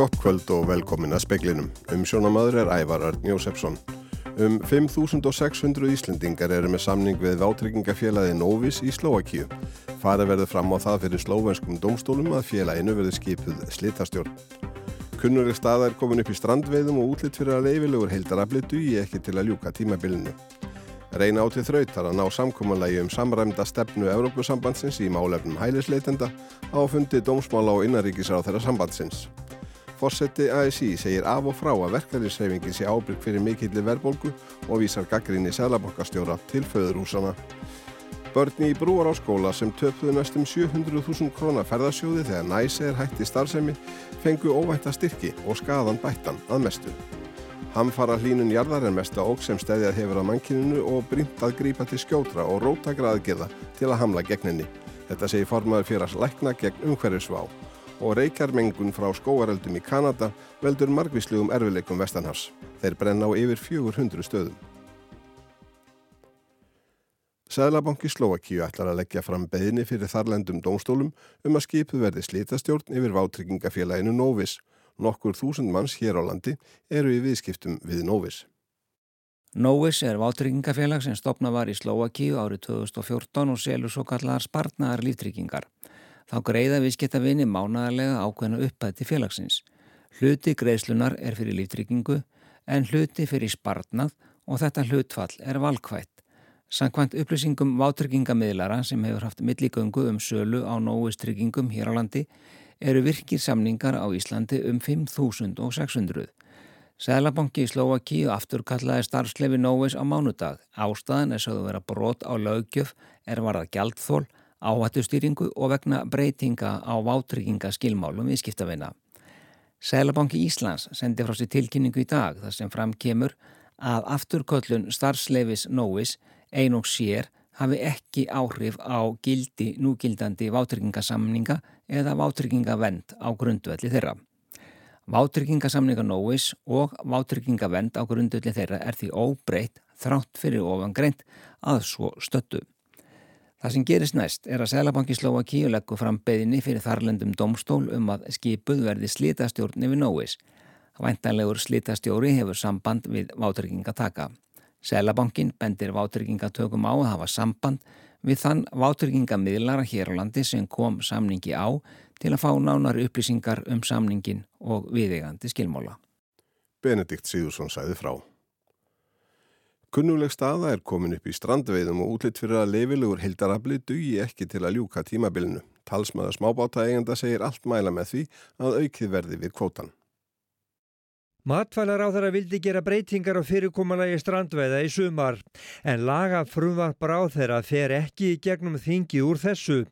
Gott kvöld og velkomin að speklinum. Um sjónamaður er Ævar Örn Jósefsson. Um 5.600 Íslendingar eru með samning við vátryggingafélagi Novis í Slovakíu. Farið verður fram á það fyrir slovenskum domstólum að félaginu verður skipuð slitastjórn. Kunnuleg staða er komin upp í strandveiðum og útlitt fyrir að leifilegur heildarafli dugi ekki til að ljúka tímabilinu. Reyna átti þrautar að ná samkómanlægi um samræmda stefnu Európusambandsins í málefnum hælisleitenda á fundi dómsmála og innaríkisar á þeirra sambandsins. Fossetti ASI segir af og frá að verkefnisreifingin sé ábyrg fyrir mikillir verðbólgu og vísar gaggrinni sælabankastjóra til föðurhúsana. Börni í brúar á skóla sem töpuðu næstum 700.000 krónar ferðarsjóði þegar næsi er hætti starfsemi fengu óvænta styrki og skadan bættan að mestu. Hamfara hlínun jarðar er mesta óg sem stæðjað hefur á mankininu og brínt að grípa til skjótra og rótagra aðgerða til að hamla gegninni. Þetta segir formaður fyrir að lækna gegn umhverjusvá og reykjarmengun frá skóareldum í Kanada veldur margvíslegum erfileikum vestanhafs. Þeir brenna á yfir 400 stöðum. Sæðlabanki Slovakíu ætlar að leggja fram beðinni fyrir þarlendum dómstólum um að skipu verði slítastjórn yfir vátryggingafélaginu Nóvis. Nokkur þúsund manns hér á landi eru í viðskiptum við Nóvis. Nóvis er vátryggingafélag sem stopna var í Slovakíu árið 2014 og selur svo kallar spartnaðar líftryggingar. Þá greiða viðskiptavinni mánadarlega ákveðna uppæð til félagsins. Hluti greiðslunar er fyrir líftryggingu en hluti fyrir spartnað og þetta hlutfall er valkvætt. Sankvæmt upplýsingum vátryggingamidlara sem hefur haft milligöngu um sölu á nóistryggingum hér á landi eru virkir samningar á Íslandi um 5.600. Sælabanki í Slovakíu afturkallaði starfslefi Nóis á mánudag. Ástæðan er sögðu vera brot á lögjöf er varðað gjaldþól áhættustýringu og vegna breytinga á vátryggingaskilmálum viðskiptavina. Sælabanki Íslands sendi frá sér tilkynningu í dag þar sem fram kemur að afturköllun starfsleifis Nóis ein og sér hafi ekki áhrif á gildi núgildandi vátryggingasamninga eða vátryggingavend á grundvelli þeirra. Vátryggingasamninga Nóis og vátryggingavend á grundvelli þeirra er því óbreytt þrátt fyrir ofangreint að svo stöttu. Það sem gerist næst er að Sælabanki Slovakíu leggur fram beðinni fyrir þarlendum domstól um að skipuð verði slítastjórn yfir nóis. Væntanlegur slítastjóri hefur samband við vátryggingataka. Sælabankin bendir vátryggingatökum á að hafa samband við þann vátryggingamidlara hér á landi sem kom samningi á til að fá nánari upplýsingar um samningin og viðegandi skilmóla. Benedikt Síðursson sæði frá. Kunnuleg staða er komin upp í strandveiðum og útlitt fyrir að leifilegur heldarafli dugi ekki til að ljúka tímabilinu. Talsmaður smábáta eigenda segir allt mæla með því að aukið verði við kvótan. Þeirra vildi gera breytingar á fyrirkomalagi strandveiða í sumar en laga frumvarpar á þeirra fer ekki í gegnum þingi úr þessu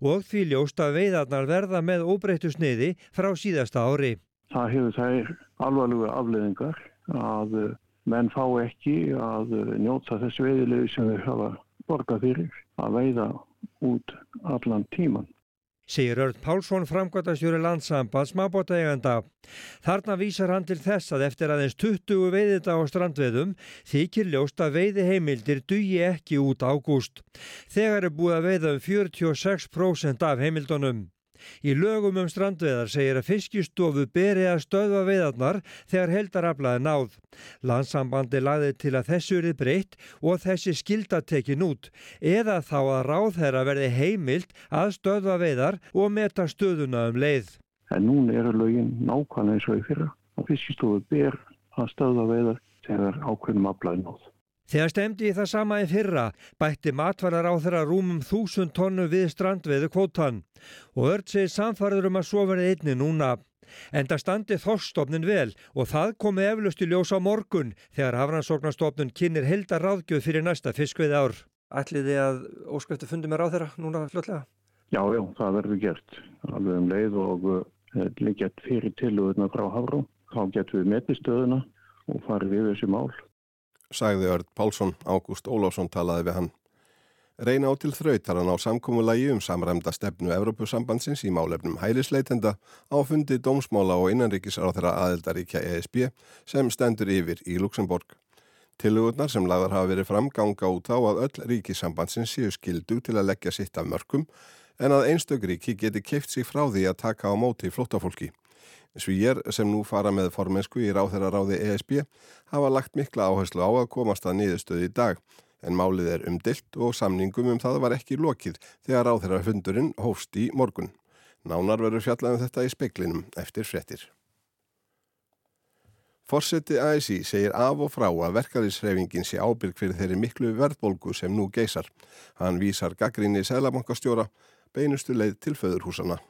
og því ljósta veiðarnar verða með óbreyttu sniði frá síðasta ári. Það hefur þær alvarlega afleðingar að menn fá ekki að eh, njóta þessu veiðilegu sem þeir hafa borgað fyrir að veiða út allan tíman. Segir Örd Pálsson framkvæmtastjóri landsamband smábóta eiganda. Þarna vísar hann til þess að eftir aðeins 20 veiðita á strandveðum þykir ljóst að veiðiheimildir dugi ekki út ágúst. Þegar er búið að veiða um 46% af heimildunum. Í lögum um strandveðar segir að fiskistofu beri að stöðva veiðarnar þegar heldaraflaði náð. Landsambandi laði til að þessu eru breytt og þessi skilda tekin út eða þá að ráð þeirra verði heimilt að stöðva veiðar og meta stöðuna um leið. En núna eru lögin nákvæmlega eins og í fyrra fiskistofu ber að stöðva veiðar þegar ákveðnum aflaði náð. Þegar stemdi í það sama í fyrra bætti matvarar á þeirra rúmum þúsund tonnu við strandveiðu kvótan og öll segir samfarður um að svo verði einni núna. Enda standi þorstofnin vel og það komi eflust í ljós á morgun þegar hafnansóknarstofnun kynir heldar ráðgjöf fyrir næsta fiskveið ár. Ætliði að óskvæftu fundi með ráð þeirra núna fljótlega? Já, já, það verður gert alveg um leið og uh, liggjart fyrir tilúðuna frá Hafró. Þá getum við metið stöðuna og farið við þessi mál sagði Örd Pálsson, Ágúst Ólásson talaði við hann. Reyna á til þrautar hann á samkómulagi um samræmda stefnu Evrópusambandsins í málefnum hælisleitenda á fundi dómsmála og innanríkisar á þeirra aðeldaríkja ESB sem stendur yfir í Luxemburg. Tillugurnar sem lagðar hafa verið fram ganga út á að öll ríkisambansin séu skildu til að leggja sitt af mörgum en að einstök ríki geti keift sig frá því að taka á móti flóttafólki. Svíjar sem nú fara með formensku í ráþæra ráði ESB hafa lagt mikla áherslu á að komast að niðurstöði í dag en málið er umdilt og samningum um það var ekki lokið þegar ráþæra fundurinn hófst í morgun. Nánar verður fjallaðum þetta í speiklinum eftir frettir. Fórseti ASI segir af og frá að verkefnisreifingin sé ábyrg fyrir þeirri miklu verðbolgu sem nú geysar. Hann vísar gaggrinni sælabankastjóra beinustu leið til föðurhúsana.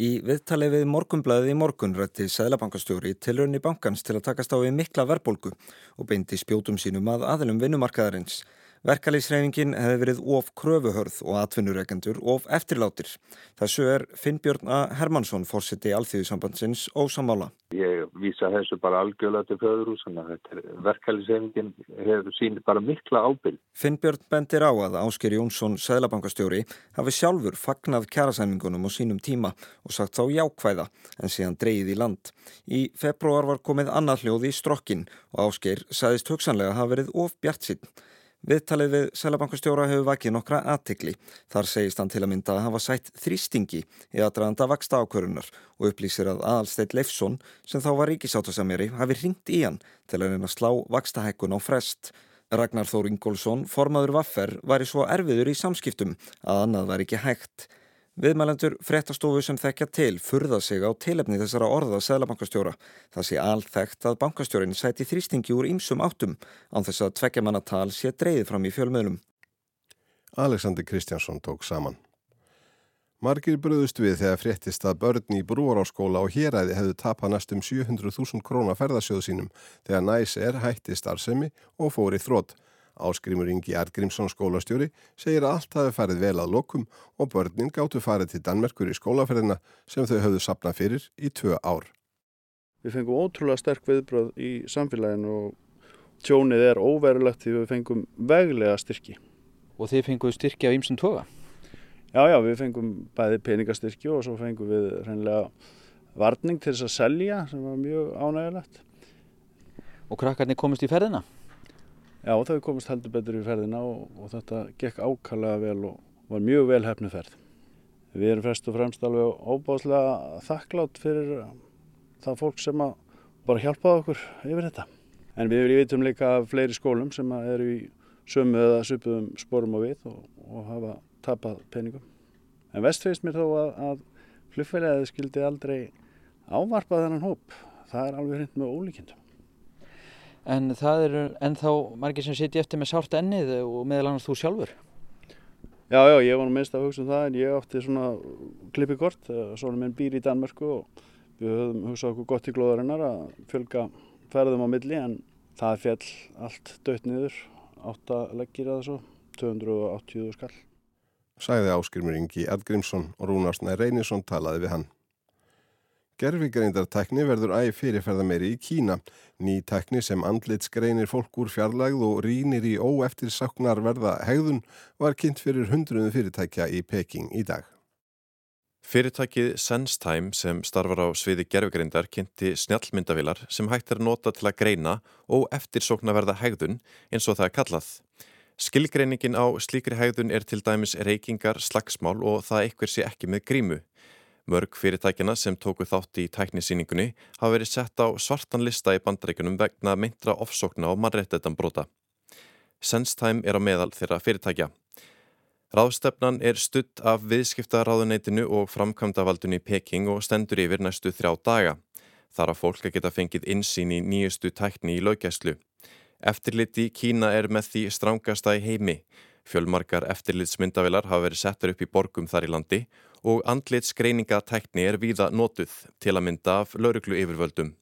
Í viðtali við morgunblæði í morgun rætti Sælabankastjóri tilrönni bankans til að takast á við mikla verðbolgu og beindi spjótum sínum að aðlum vinnumarkaðarins. Verkalýsreifingin hefði verið of kröfuhörð og atvinnureikendur of eftirlátir. Þessu er Finnbjörn A. Hermansson fórseti alþjóðisambandsins ósamála. Ég vísa þessu bara algjörlega til föðurús, þannig að verkalýsreifingin hefur sínir bara mikla ábyrg. Finnbjörn bendir á að Ásker Jónsson, Sælabankastjóri, hafi sjálfur fagnað kjærasæningunum á sínum tíma og sagt þá jákvæða en síðan dreyið í land. Í februar var komið annað hljóð í strokkin og Ásker sagðist hugsanlega hafa verið of bjart sín. Viðtalið við Sælabankastjóra hefur vakið nokkra aðtikli. Þar segist hann til að mynda að hafa sætt þrýstingi í aðdraðanda vaksta ákvörunar og upplýsir að Aðalsteit Leifsson sem þá var ríkisáttasamjari hafi ringt í hann til að reyna að slá vakstahækkun á frest. Ragnar Þór Ingólfsson, formaður Vaffer, var í svo erfiður í samskiptum að annað var ekki hægt. Viðmælendur fréttastofu sem þekkja til furða sig á tilefni þessara orða Sælabankastjóra. Það sé alþekkt að bankastjórin sæti þrýstingi úr ýmsum áttum án þess að tveggjamannatal sé dreyðið fram í fjölmiðlum. Alexander Kristjánsson tók saman. Margir bröðust við þegar fréttist að börn í brúaráskóla og héræði hefðu tapað næstum 700.000 krónar ferðasjóðu sínum þegar næs er hætti starfsemi og fóri þrótt. Áskrimur Ingi Argrímsson skólastjóri segir að allt hafi farið vel að lokum og börnin gáttu farið til Danmerkur í skólaferðina sem þau höfðu sapnað fyrir í tvö ár. Við fengum ótrúlega sterk viðbröð í samfélaginu og tjónið er óverulegt því við fengum veglega styrki. Og þið fengum styrki af ýmsum toga? Já, já, við fengum bæði peningastyrki og svo fengum við hreinlega varning til þess að selja sem var mjög ánægilegt. Og krakkarnir komist í ferðina? Já, þau komist heldur betur í ferðina og, og þetta gekk ákallega vel og var mjög vel hefnu ferð. Við erum fyrst og fremst alveg óbáslega þakklátt fyrir það fólk sem bara hjálpaði okkur yfir þetta. En við vitum líka fleiri skólum sem eru í sömu eða söpuðum sporum og við og, og hafa tapað peningum. En vest feist mér þó að, að flugfæliðið skildi aldrei ávarpað þennan hóp. Það er alveg hreint með ólíkjendum en það eru ennþá margir sem sitja eftir með sárt ennið og meðal annars þú sjálfur. Já, já, ég var minnst að hugsa um það en ég átti svona klippi kort svona minn býr í Danmörku og við höfum hugsað okkur gott í glóðarinnar að fjölga ferðum á milli en það fjall allt dött niður áttaleggir eða svo 280 skall. Sæði áskrimur Ingi Edgrímsson og Rúnarsnæ Reynisson talaði við hann Gerfigreindartækni verður æg fyrirferða meiri í Kína. Ný tækni sem andlit skreinir fólk úr fjarlægð og rínir í óeftir saknar verða hegðun var kynnt fyrir hundruðum fyrirtækja í Peking í dag. Fyrirtækið SenseTime sem starfar á sviði gerfigreindar kynnti snjallmyndavilar sem hægt er nota til að greina og eftirsokna verða hegðun eins og það er kallað. Skilgreiningin á slíkri hegðun er til dæmis reykingar, slagsmál og það eitthvað sé ekki með grímu. Mörg fyrirtækjana sem tóku þátt í tæknisýningunni hafa verið sett á svartan lista í bandaríkunum vegna meintra ofsókna og mannréttetanbróta. SenseTime er á meðal þeirra fyrirtækja. Ráðstefnan er stutt af viðskiptaráðuneytinu og framkvæmdavaldunni Peking og stendur yfir næstu þrjá daga. Þar að fólk að geta fengið insýn í nýjustu tækni í laugjæslu. Eftirliti Kína er með því strángasta í heimi. Fjölmarkar eftirlitsmyndavilar hafa verið settur upp í borgum þar í landi og andlitsgreiningatækni er víða notuð til að mynda af lauruglu yfirvöldum.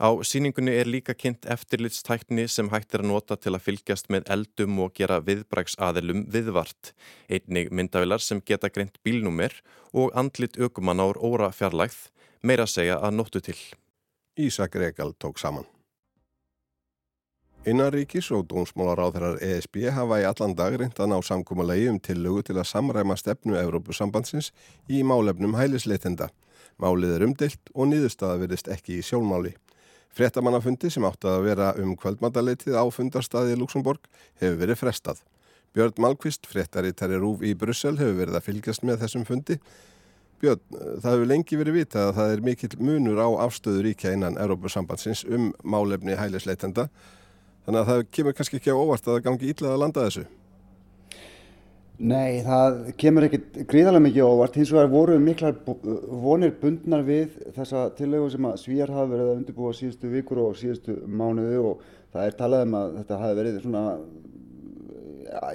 Á síningunni er líka kynnt eftirlitstækni sem hægt er að nota til að fylgjast með eldum og gera viðbræksaðilum viðvart, einnig myndavilar sem geta greint bílnúmer og andlit aukumann ár óra fjarlægð, meira segja að notu til. Ísak Regal tók saman. Innanríkis og dómsmálaráðherrar ESB hafa í allan dag reynd að ná samkúmalegi um tillögu til að samræma stefnu Evrópusambandsins í málefnum hælisleitenda. Málið er umdelt og niðurstaða verðist ekki í sjónmáli. Frettamannafundi sem átti að vera um kvöldmataleitið á fundarstaði Luxemburg hefur verið frestað. Björn Malkvist, frettarittari Rúf í Brussel, hefur verið að fylgjast með þessum fundi. Björn, það hefur lengi verið vitað að það er mikill munur á afstöðu ríkja innan Európa-sambandsins um málefni hælisleitenda. Þannig að það kemur kannski ekki á óvart að það gangi íllað að landa þessu. Nei, það kemur ekkit gríðarlega mikið óvart. Hins vegar voru miklar vonir bundnar við þessa tillögu sem að svíjar hafa verið að undirbúa síðustu vikur og síðustu mánuðu og það er talað um að þetta hafi verið svona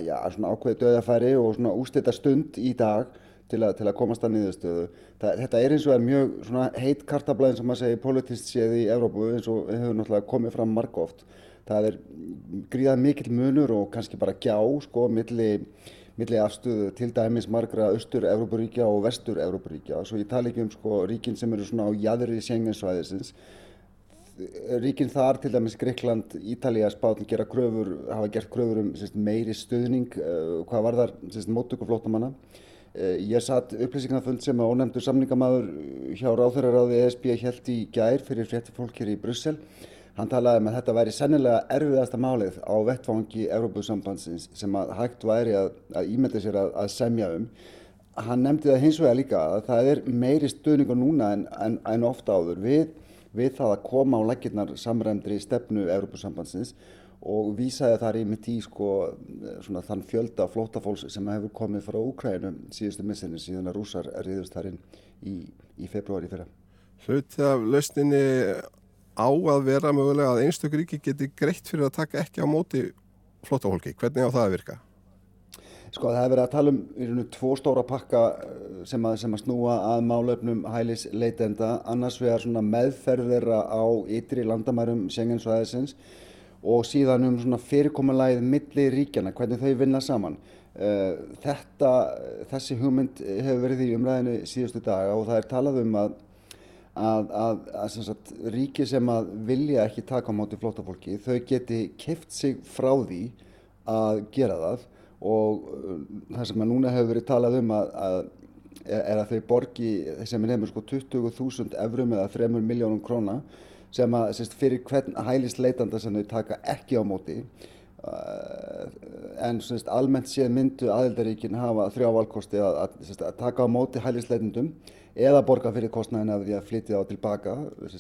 já, svona ákveði döðafæri og svona ústita stund í dag til að, til að komast að niðurstöðu. Það, þetta er eins og er mjög svona heit kartablaðin sem maður segir politist séð í Evrópu eins og hefur náttúrulega komið fram margóft. Það er gríðað mikill munur og kannski bara gjá sko milli, milli afstöðu til dæmis margra austur-Evrópuríkja og vestur-Evrópuríkja. Svo ég tala ekki um sko ríkin sem eru svona á jæðri sengensvæðisins ríkinn þar, til dæmis Greikland, Ítalija, Spátn gera kröfur, hafa gert kröfur um sérst, meiri stöðning, uh, hvað var þar móttöku flótamanna. Uh, ég satt upplýsingarnaföld sem að ónefndur samningamæður hjá ráþæraráði ESB held í gær fyrir frétti fólk hér í Brussel. Hann talaði um að þetta væri sennilega erfiðasta málið á vettfangi Európusambandsins sem að hægt væri að, að ímynda sér að, að semja um. Hann nefndi það hins vegar líka að það er meiri stöðninga núna en, en, en ofta áður við við það að koma á lækirnar samræmdri stefnu Európusambandsins og vísaði þar í mitt í sko, svona, þann fjölda flótafólks sem hefur komið frá Úkrænu síðustu missinni síðan að rúsar riðust þarinn í, í februari fyrra. Hluti af lausninni á að vera mögulega að einstakur ríki geti greitt fyrir að taka ekki á móti flótafólki. Hvernig á það að virka? Sko það hefur verið að tala um í rauninu tvo stóra pakka eh, sem að, sem að snúa að málöfnum hælis leitenda, annars vegar svona meðferðera á ytri landamærum Sjengensvæðisins og síðan um fyrirkomulæðið milli ríkjana, hvernig þau vinna saman. Eh, þetta, þessi hugmynd hefur verið í umræðinu síðustu daga og það er talað um að, að, að, að sagt, ríki sem að vilja ekki taka á móti flótafólki, þau geti keft sig frá því að gera það. Og uh, það sem að núna hefur verið talað um að, að er að þau borgi sem er nefnir sko 20.000 eurum eða 3 miljónum króna sem að sérst, fyrir hvern hælist leitanda sem þau taka ekki á móti. Uh, en sérst, almennt séð myndu aðildaríkin hafa þrjá valkosti að, að, að taka á móti hælist leitandum eða borga fyrir kostnæðin af því að flytja þá tilbaka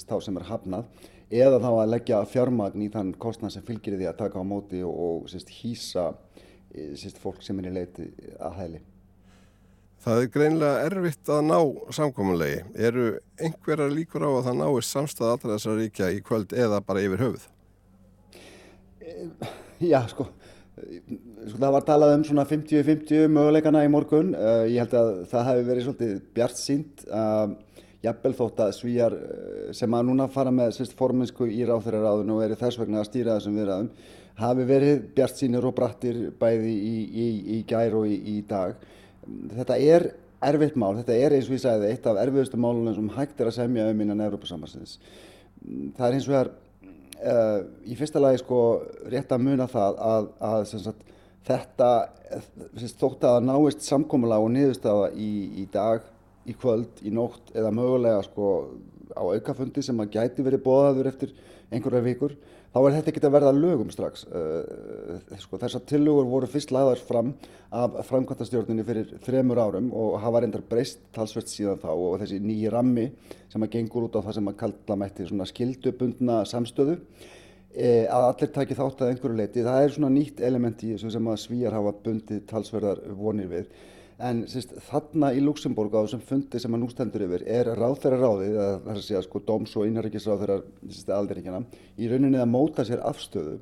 þá sem er hafnað eða þá að leggja fjármagn í þann kostnæð sem fylgir því að taka á móti og, og hýsa síst fólk sem er í leiti að hæli. Það er greinlega erfitt að ná samkominlegi. Eru einhverjar líkur á að það náist samstað allra þessar ríkja í kvöld eða bara yfir höfuð? Eh, já, sko það var talað um svona 50-50 möguleikana í morgun. Uh, ég held að það hefði verið svolítið bjart sínt. Jafnvel þótt að svíjar sem að núna fara með sérst forminsku í ráþæraráðun og eru þess vegna að stýra þessum viðræðum hafi verið bjart sínir og brattir bæði í, í, í gær og í, í dag. Þetta er erfitt mál, þetta er eins og ég sagði eitt af erfiðustu málunum sem hægt er að semja um innan Európa-sambansins. Það er eins og það er uh, í fyrsta lagi sko rétt að muna það að, að sagt, þetta sagt, þótt að náist samkómula og niðurstafa í dag, í kvöld, í nótt eða mögulega sko á aukafundi sem að gæti verið bóðaður eftir einhverja vikur þá er þetta ekki að verða lögum strax. Eh, sko, þessar tilugur voru fyrst lagðar fram af framkvæmtastjórnini fyrir þremur árum og hafa reyndar breyst talsvert síðan þá og þessi nýji rammi sem að gengur út á það sem að kalla mætti skildubundna samstöðu e, að allir taki þátt að einhverju leiti. Það er svona nýtt element í þessu sem að svíjar hafa bundið talsverðar vonir við. En sérst, þarna í Luxemburg á þessum fundi sem að nú stendur yfir er ráðferðar ráðið, það er að segja sko dóms og innarrikisráðferðar alderíkjana, í rauninni að móta sér afstöðu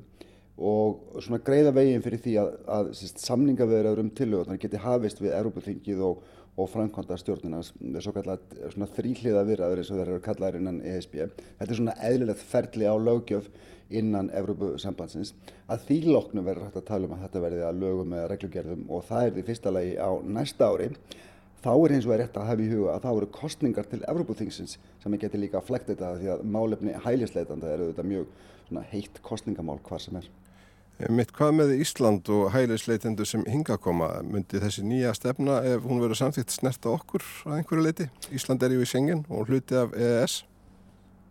og svona greiða veginn fyrir því að, að sérst, samningaveðraður um tilögurnar geti hafist við Európa-þingið og, og framkvæmda stjórnina, svo kallat þrýhliða virðaður eins og þeir eru kallaðir innan ESB. Þetta er svona eðlilegt ferli á lögjöf innan Evrópusambandsins að því loknu verður hægt að tala um að þetta verði að lögum eða reglugerðum og það er því fyrsta lagi á næsta ári þá er eins og er rétt að hafa í huga að það eru kostningar til Evrópuþingsins sem geti líka að flekta þetta því að málefni hælisleitanda eru þetta mjög heitt kostningamál hvað sem er. Mitt hvað með Ísland og hælisleitendu sem hinga koma, myndi þessi nýja stefna ef hún verður samþýtt snerta okkur að einhverju leiti? Ísland er ju í Schengen og hluti af EES?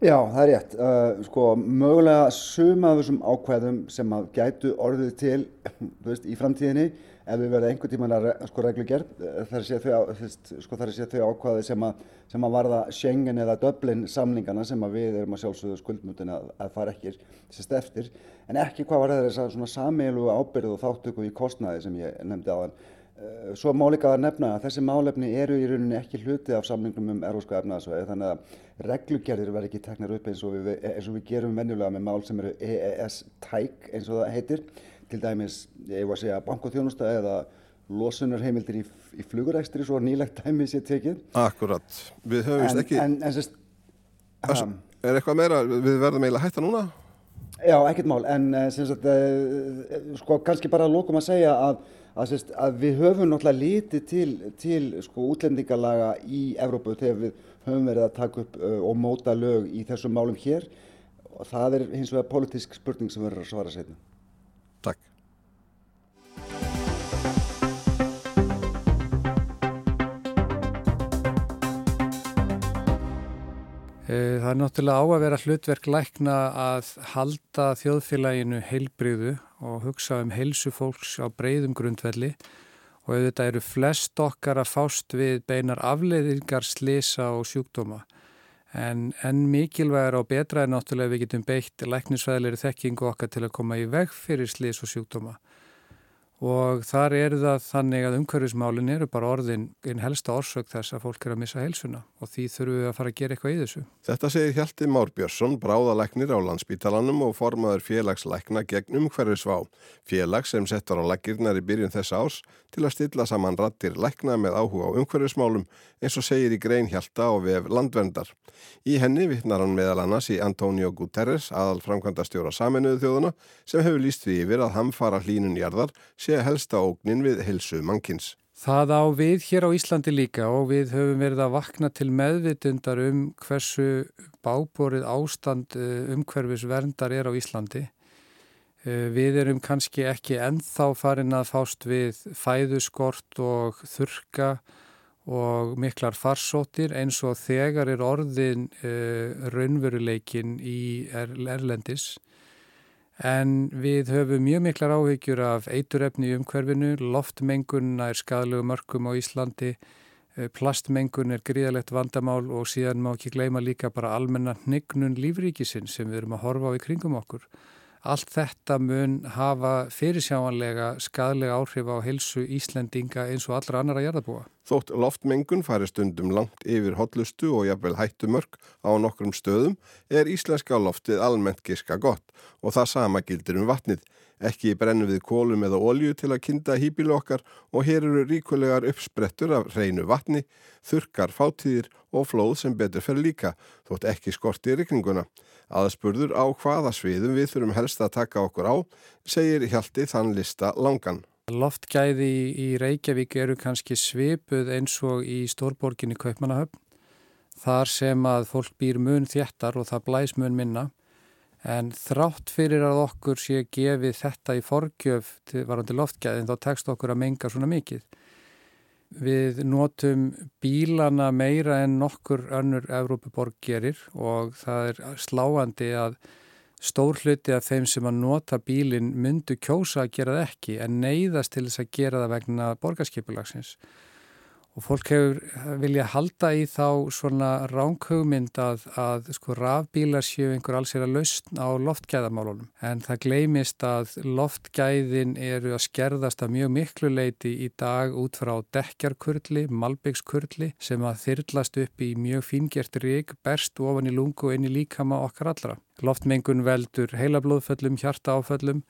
Já, það er rétt. Uh, sko, mögulega suma af þessum ákvæðum sem að gætu orðið til veist, í framtíðinni ef við verðum einhver tíman að sko, reglugjörð þar er séð þau, sko, þau ákvæði sem að, sem að varða Schengen eða Dublin samningana sem við erum að sjálfsögðu skuldmutin að, að fara ekki sérst eftir en ekki hvað var þess að samílu ábyrðu og þáttöku í kostnaði sem ég nefndi. Eh, svo má líka að nefna að þessi málefni eru í rauninni ekki hluti af samningnum um erósku efnaðsvæði þannig að reglugerðir verð ekki teknar upp eins og við, eins og við gerum venjulega með mál sem eru EES-tæk eins og það heitir. Til dæmis, ég var að segja bankoþjónusta eða losunarheimildir í, í flugurækstri svo nýlegt dæmi sé tekið. Akkurat, við höfumst ekki en, en, sest, um, Er eitthvað meira, við verðum eiginlega hætta núna? Já, ekkert mál, en eh, sagt, uh, sko kannski bara lókum að segja að að, sérst, að við höfum náttúrulega litið til, til sko, útlendingalaga í Evrópu þegar við höfum verið að taka upp uh, og móta lög í þessum málum hér og það er hins vegar politísk spurning sem verður að svara setna. Það er náttúrulega á að vera hlutverk lækna að halda þjóðfélaginu heilbriðu og hugsa um heilsu fólks á breyðum grundvelli og auðvitað eru flest okkar að fást við beinar afleiðingar, slisa og sjúkdóma. En, en mikilvægur og betra er náttúrulega við getum beitt læknisfæðilegri þekkingu okkar til að koma í veg fyrir slis og sjúkdóma og þar er það þannig að umhverfismálinn eru bara orðin einn helsta orsök þess að fólk er að missa heilsuna og því þurfum við að fara að gera eitthvað í þessu. Þetta segir Hjalti Már Björnsson, bráðalæknir á landsbítalanum og formaður félagslækna gegn umhverfisvá. Félags sem settar á lækirnar í byrjun þessa árs til að stilla saman rattir lækna með áhuga á umhverfismálum eins og segir í grein Hjalta og vef landverndar. Í henni vittnar hann meðal annars í Antonio Guterres, aðal framkvæmda stjóra saminuðu þjóðuna, sem hefur líst sé helsta ógnin við helsu mannkins. Það á við hér á Íslandi líka og við höfum verið að vakna til meðvitundar um hversu báborið ástand eh, umhverfis verndar er á Íslandi. Eh, við erum kannski ekki ennþá farin að fást við fæðuskort og þurka og miklar farsóttir eins og þegar er orðin uh, raunveruleikin í er, Erlendis en við höfum mjög miklar áhyggjur af eiturefni í umhverfinu, loftmengunna er skadalegu mörgum á Íslandi, uh, plastmengun er gríðalegt vandamál og síðan má ekki gleyma líka bara almenna hnignun lífríkisinn sem við erum að horfa á í kringum okkur. Allt þetta mun hafa fyrirsjáanlega skadlega áhrif á helsu Íslendinga eins og allra annar að jarðabúa. Þótt loftmengun fari stundum langt yfir hotlustu og jafnvel hættumörk á nokkrum stöðum er íslenska loftið almennt giska gott og það sama gildir um vatnið. Ekki brennum við kólum eða olju til að kinda hýpilu okkar og hér eru ríkulegar uppsprettur af reynu vatni, þurkar fátíðir og flóð sem betur fer líka, þótt ekki skorti í rikninguna. Aðspurður á hvaða sviðum við þurfum helst að taka okkur á, segir Hjalti þann lista langan. Loftgæði í Reykjavík eru kannski svipuð eins og í stórborginni Kaupmannahöfn. Þar sem að fólk býr mun þjættar og það blæs mun minna. En þrátt fyrir að okkur sé gefið þetta í forgjöf varandi loftgæðin þá tekst okkur að menga svona mikið. Við notum bílana meira en nokkur önnur Evrópuborg gerir og það er sláandi að stór hluti af þeim sem að nota bílin myndu kjósa að gera það ekki en neyðast til þess að gera það vegna borgarskipulagsins og fólk hefur vilja halda í þá svona ránkugmynd að, að sko rafbílar séu einhver alls er að lausn á loftgæðamálunum en það gleymist að loftgæðin eru að skerðast að mjög miklu leiti í dag út frá dekjarkurli, malbyggskurli sem að þyrlast upp í mjög fíngert rík, berst ofan í lungu og inn í líkama okkar allra. Loftmengun veldur heilablóðföllum, hjartaáföllum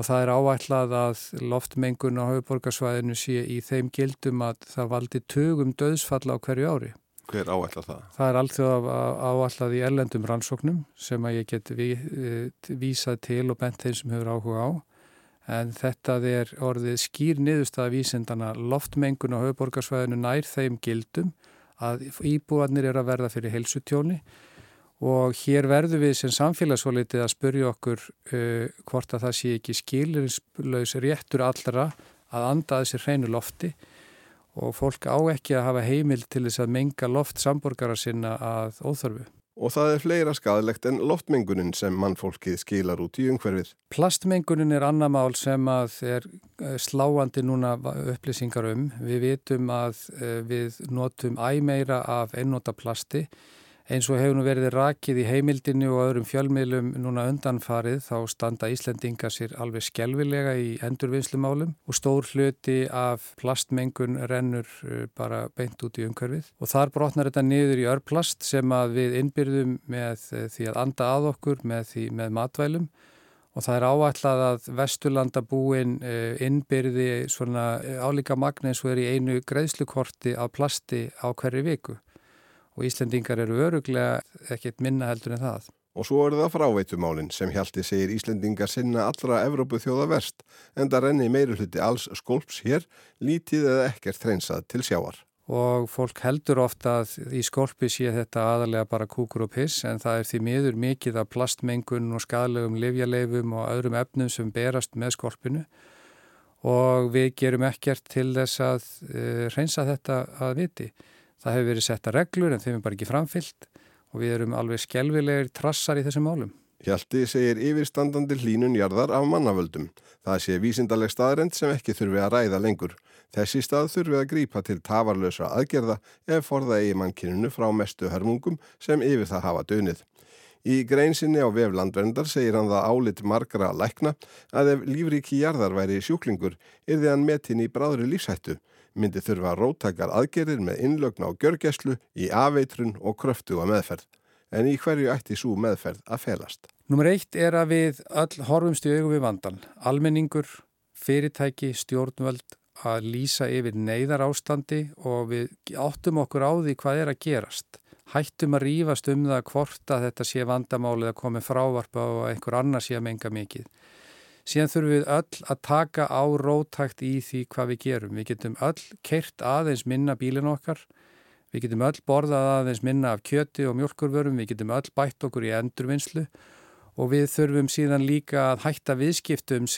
og það er áætlað að loftmengun á höfuborgarsvæðinu sé í þeim gildum að það valdi tögum döðsfalla á hverju ári. Hver áætlað það? Það er alltaf áætlað í erlendum rannsóknum sem að ég get ví, vísað til og bent þeim sem hefur áhuga á. En þetta er orðið skýr niðurstaða vísindana loftmengun á höfuborgarsvæðinu nær þeim gildum að íbúanir er að verða fyrir heilsutjóni og hér verður við sem samfélagsfólitið að spurja okkur uh, hvort að það sé ekki skilurlaus réttur allra að anda þessi hreinu lofti og fólk á ekki að hafa heimil til þess að menga loft samborgara sinna að óþörfu. og það er fleira skadalegt en loftmengunin sem mannfólkið skilar út í umhverfið. Plastmengunin er annar mál sem að er eh, sláandi núna upplýsingar um. Við vitum að eh, við notum æmeira af einnota plasti Eins og hefur nú verið rakið í heimildinu og öðrum fjölmiðlum núna undanfarið þá standa Íslendinga sér alveg skjelvilega í endurvinnslumálum og stór hluti af plastmengun rennur uh, bara beint út í umhverfið. Og þar brotnar þetta niður í örplast sem við innbyrðum með uh, því að anda að okkur með, því, með matvælum og það er áætlað að Vesturlandabúin uh, innbyrði svona álíka magna eins og er í einu greiðslukorti af plasti á hverju viku og Íslendingar eru öruglega ekkert minna heldur en það. Og svo eru það fráveitumálinn sem Hjalti segir Íslendingar sinna allra Evrópu þjóða verst en það renni meiri hluti alls skolps hér, lítið eða ekkert hreinsað til sjáar. Og fólk heldur ofta að í skolpi sé þetta aðalega bara kúkur og piss en það er því miður mikið af plastmengun og skadlegum livjaleifum og öðrum efnum sem berast með skolpinu og við gerum ekkert til þess að uh, hreinsa þetta að viti. Það hefur verið setta reglur en þeim er bara ekki framfyllt og við erum alveg skjelvilegir trassar í þessum málum. Hjalti segir yfirstandandi hlínun jarðar af mannavöldum. Það sé vísindaleg staðrend sem ekki þurfi að ræða lengur. Þessi stað þurfi að grípa til tafarlösa aðgerða ef forða eigi mannkininu frá mestu hörmungum sem yfir það hafa dönið. Í greinsinni á veflandverndar segir hann það álit margra lækna að ef lífríki jarðar væri sjúklingur er því hann metinn í bráðri lífshættu myndi þurfa róttakar aðgerir með innlögn á gjörgeslu í afeitrun og kröftu að meðferð. En í hverju ætti svo meðferð að felast? Númer eitt er að við öll horfumst í augum við vandan. Almenningur, fyrirtæki, stjórnvöld að lýsa yfir neyðar ástandi og við áttum okkur á því hvað er að gerast. Hættum að rýfast um það að þetta sé vandamálið að komi frávarpa og einhver annar sé að menga mikið. Síðan þurfum við öll að taka á rótækt í því hvað við gerum. Við getum öll keirt aðeins minna bílin okkar, við getum öll borðað aðeins minna af kjöti og mjölkurvörum, við getum öll bætt okkur í endurvinnslu. Og við þurfum síðan líka að hætta viðskiptum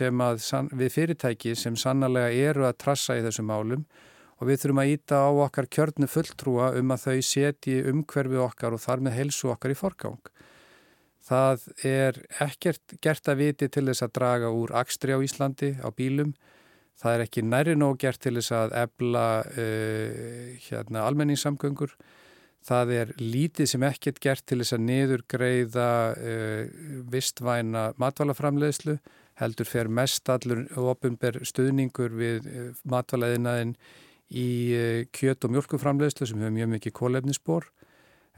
við fyrirtæki sem sannlega eru að trassa í þessum málum og við þurfum að íta á okkar kjörnu fulltrúa um að þau setji umhverfi okkar og þar með helsu okkar í forgang. Það er ekkert gert að viti til þess að draga úr akstri á Íslandi á bílum. Það er ekki næri nóg gert til þess að ebla uh, hérna, almenningssamgöngur. Það er lítið sem ekkert gert til þess að niður greiða uh, vistvæna matvælaframleðslu. Heldur fer mest allur ofinber stuðningur við uh, matvælaðinaðin í kjöt- og mjölkuframleðslu sem hefur mjög mikið kólefnisbor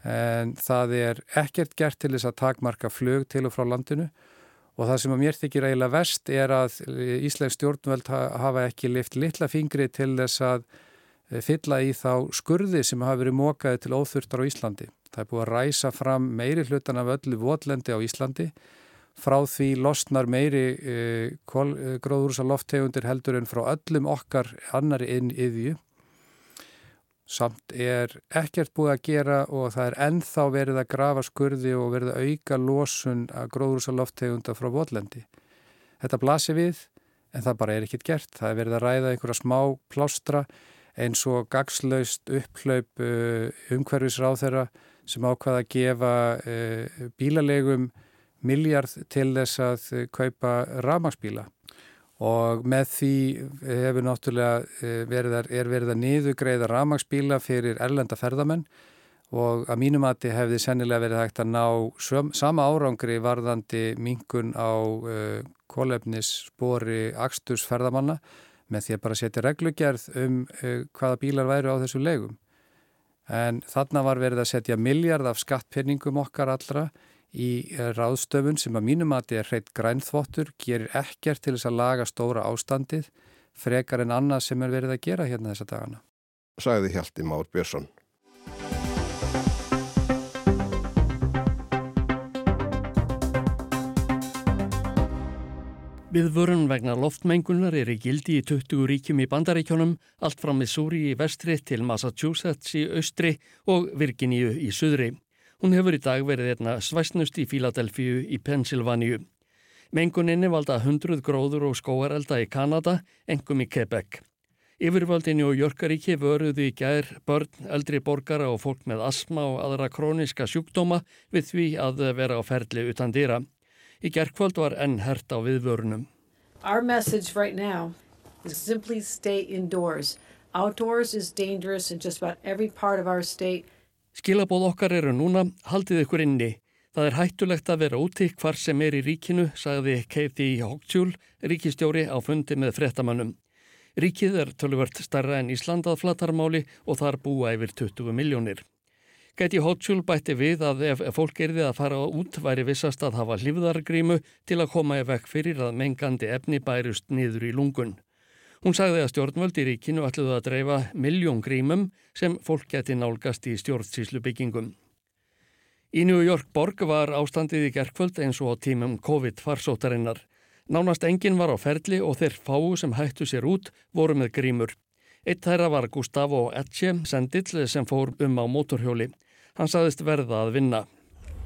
en það er ekkert gert til þess að takmarka flög til og frá landinu. Og það sem að mér þykir eiginlega vest er að Íslands stjórnvöld hafa ekki lift litla fingri til þess að eh, fylla í þá skurði sem hafa verið mókaði til óþurftar á Íslandi. Það er búið að ræsa fram meiri hlutan af öllu votlendi á Íslandi. Frá því losnar meiri e, eh, gróðursa lofttegundir heldur en frá öllum okkar annari inn yðju Samt er ekkert búið að gera og það er ennþá verið að grafa skurði og verið að auka losun að gróðrúsa lofttegunda frá votlendi. Þetta blasir við en það bara er ekkert gert. Það er verið að ræða einhverja smá plástra eins og gagslaust upplaup uh, umhverfisráð þeirra sem ákvaða að gefa uh, bílalegum miljard til þess að kaupa ramagsbíla og með því hefur náttúrulega eh, verið að, er verið að niðugreiða ramagsbíla fyrir erlenda ferðamenn og að mínum að þið hefði sennilega verið hægt að ná söm, sama árangri varðandi mingun á uh, eh, kólefnisspori axtursferðamanna með því að bara setja reglugerð um uh, hvaða bílar væru á þessu legum. En þarna var verið að setja miljard af skattpinningum okkar allra í eh, ráðstöfun sem að mínum að þetta er hreitt grænþvottur, gerir ekkert til þess að laga stóra ástandið, frekar en annað sem er verið að gera hérna þessa dagana. Sæði Hjalti Már Björnsson. Við vörun vegna loftmengunar er í gildi í 20 ríkjum í bandaríkjónum, allt frá Missouri í vestri til Massachusetts í austri og Virginíu í suðri. Hún hefur í dag verið einna svæstnust í Fíladelfíu í Pennsylvaníu. Menguninni valda 100 gróður og skóarelda í Kanada, engum í Quebec. Yfirvöldin og Jörgaríki vöruði í gær börn, eldri borgara og fólk með asma og aðra króniska sjúkdóma við því að vera á ferli utan dýra. Í gerðkvöld var enn hert á viðvörunum. Our message right now is simply stay indoors. Outdoors is dangerous in just about every part of our state. Skilabóð okkar eru núna, haldið ykkur inni. Það er hættulegt að vera úti hvar sem er í ríkinu, sagði Keiti Hóktjúl, ríkistjóri á fundi með frettamannum. Ríkið er tölvört starra en Ísland að flatarmáli og þar búa yfir 20 miljónir. Gæti Hótsjúl bætti við að ef fólk erði að fara út væri vissast að hafa hlifðargrímu til að koma í vekk fyrir að mengandi efni bærust niður í lungun. Hún sagði að stjórnvöld í ríkinu ætluðu að dreifa miljón grímum sem fólk geti nálgast í stjórnsíslu byggingum. Í New York borg var ástandið í gerkvöld eins og á tímum COVID-farsótarinnar. Nánast enginn var á ferli og þeir fáu sem hættu sér út voru með grímur. Eitt þeirra var Gustavo Etche, sendill sem fór um á mótorhjóli. Hann saðist verða að vinna.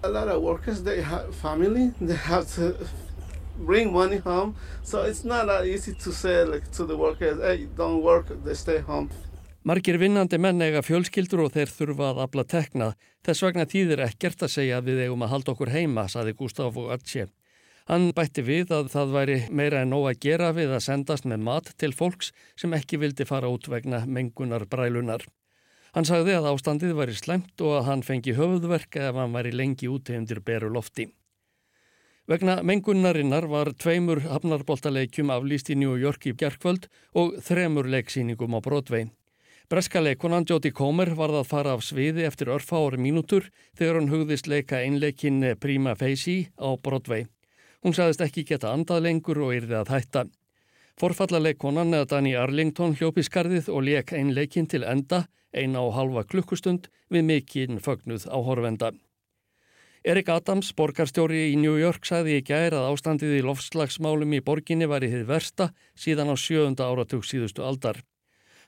A lot of workers, they have family, they have to bring money home. So it's not that easy to say like, to the workers, hey, don't work, they stay home. Margir vinnandi menn eiga fjölskyldur og þeir þurfa að afla tekna. Þess vegna þýðir ekkert að segja að við eigum að halda okkur heima, saði Gustavo Etche. Hann bætti við að það væri meira en nóg að gera við að sendast með mat til fólks sem ekki vildi fara út vegna mengunar brælunar. Hann sagði að ástandið væri slemt og að hann fengi höfðverk ef hann væri lengi úti undir beru lofti. Vegna mengunarinnar var tveimur hafnarboltaleikjum aflýst í New York í bjarkvöld og þremur leiksýningum á Broadway. Breska leikonan Jodie Comer varð að fara af sviði eftir örfári mínútur þegar hann hugðist leika einleikin Prima Facie á Broadway. Hún sagðist ekki geta andað lengur og yrði að hætta. Forfallaleikonan eða Dani Arlington hljópi skarðið og leik einn leikinn til enda, eina og halva klukkustund við mikinn fögnuð á horfenda. Erik Adams, borgarstjóri í New York, sagði í gær að ástandið í lofslagsmálum í borginni var í þið versta síðan á sjöunda áratug síðustu aldar.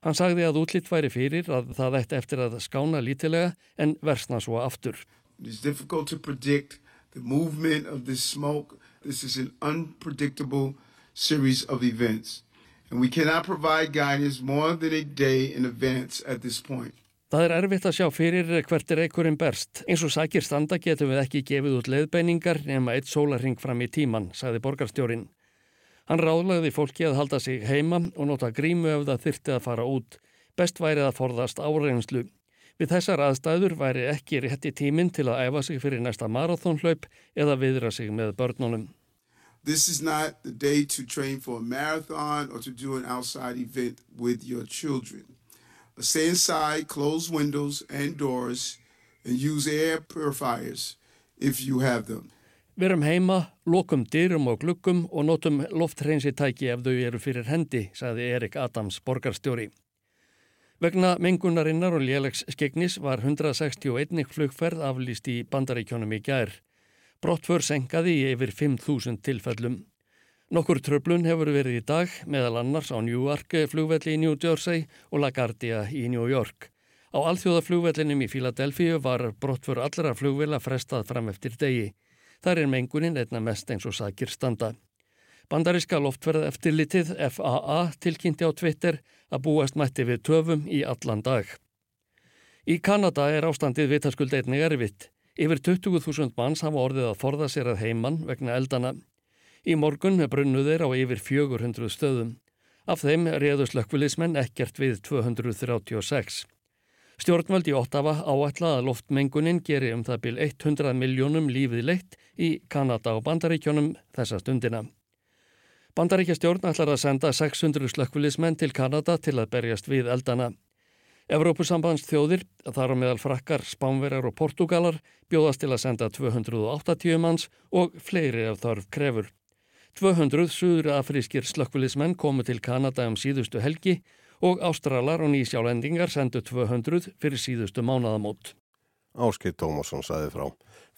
Hann sagði að útlitt væri fyrir að það ætti eftir að skána lítilega en versna svo aftur. It is difficult to predict the movement of this smoke This is an unpredictable series of events, and we cannot provide guidance more than a day in advance at this point. Það er erfitt að sjá fyrir hvert er einhverjum berst. Eins og sækir standa getum við ekki gefið út leðbeiningar nema eitt sólarring fram í tíman, sagði borgarstjórin. Hann ráðlagði fólki að halda sig heima og nota grímu ef það þyrti að fara út. Best væri að forðast áreinslu. Við þessar aðstæður væri ekki rétti tíminn til að æfa sig fyrir næsta marathónhlaup eða viðra sig með börnunum. This is not the day to train for a marathon or to do an outside event with your children. Stay inside, close windows and doors and use air purifiers if you have them. Verum heima, lokum dyrum og glukkum og notum loftreynsitæki ef þau eru fyrir hendi, sagði Erik Adams, borgarstjóri. Vegna mengunarinnar og lélegs skegnis var 161 flugferð aflýst í bandaríkjónum í gær. Brottför senkaði í yfir 5.000 tilfellum. Nokkur tröflun hefur verið í dag meðal annars á Newark flugvelli í New Jersey og LaGuardia í New York. Á alþjóðaflugvellinum í Philadelphia var brottför allra flugvela frestað fram eftir degi. Þar er mengunin einna mest eins og sakir standa. Bandaríska loftverð eftirlitið FAA tilkynnti á Twitter að búast mætti við töfum í allan dag. Í Kanada er ástandið vitaskuld einnig erfitt. Yfir 20.000 manns hafa orðið að forða sér að heimann vegna eldana. Í morgun brunnu þeir á yfir 400 stöðum. Af þeim réðu slökkvilismenn ekkert við 236. Stjórnvöld í Ottawa áætla að loftmengunin geri um það byrj 100 miljónum lífið leitt í Kanada og Bandaríkjónum þessa stundina. Bandaríkja stjórn ætlar að senda 600 slökkvilismenn til Kanada til að berjast við eldana. Evrópusambands þjóðir, þar á meðal frakkar, spánverjar og portugalar, bjóðast til að senda 280 manns og fleiri af þarf krefur. 200 suður afrískir slökkvilismenn komu til Kanada um síðustu helgi og ástralar og nýsjálendingar sendu 200 fyrir síðustu mánadamót. Áskei Tómasson saði frá.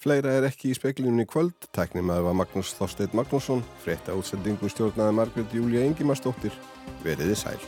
Fleira er ekki í speklinunni kvöld. Tæknum að það var Magnús Þorsteit Magnússon. Frétta útsendingu stjórnaði Margret Júlia Engimarsdóttir. Veriði sæl.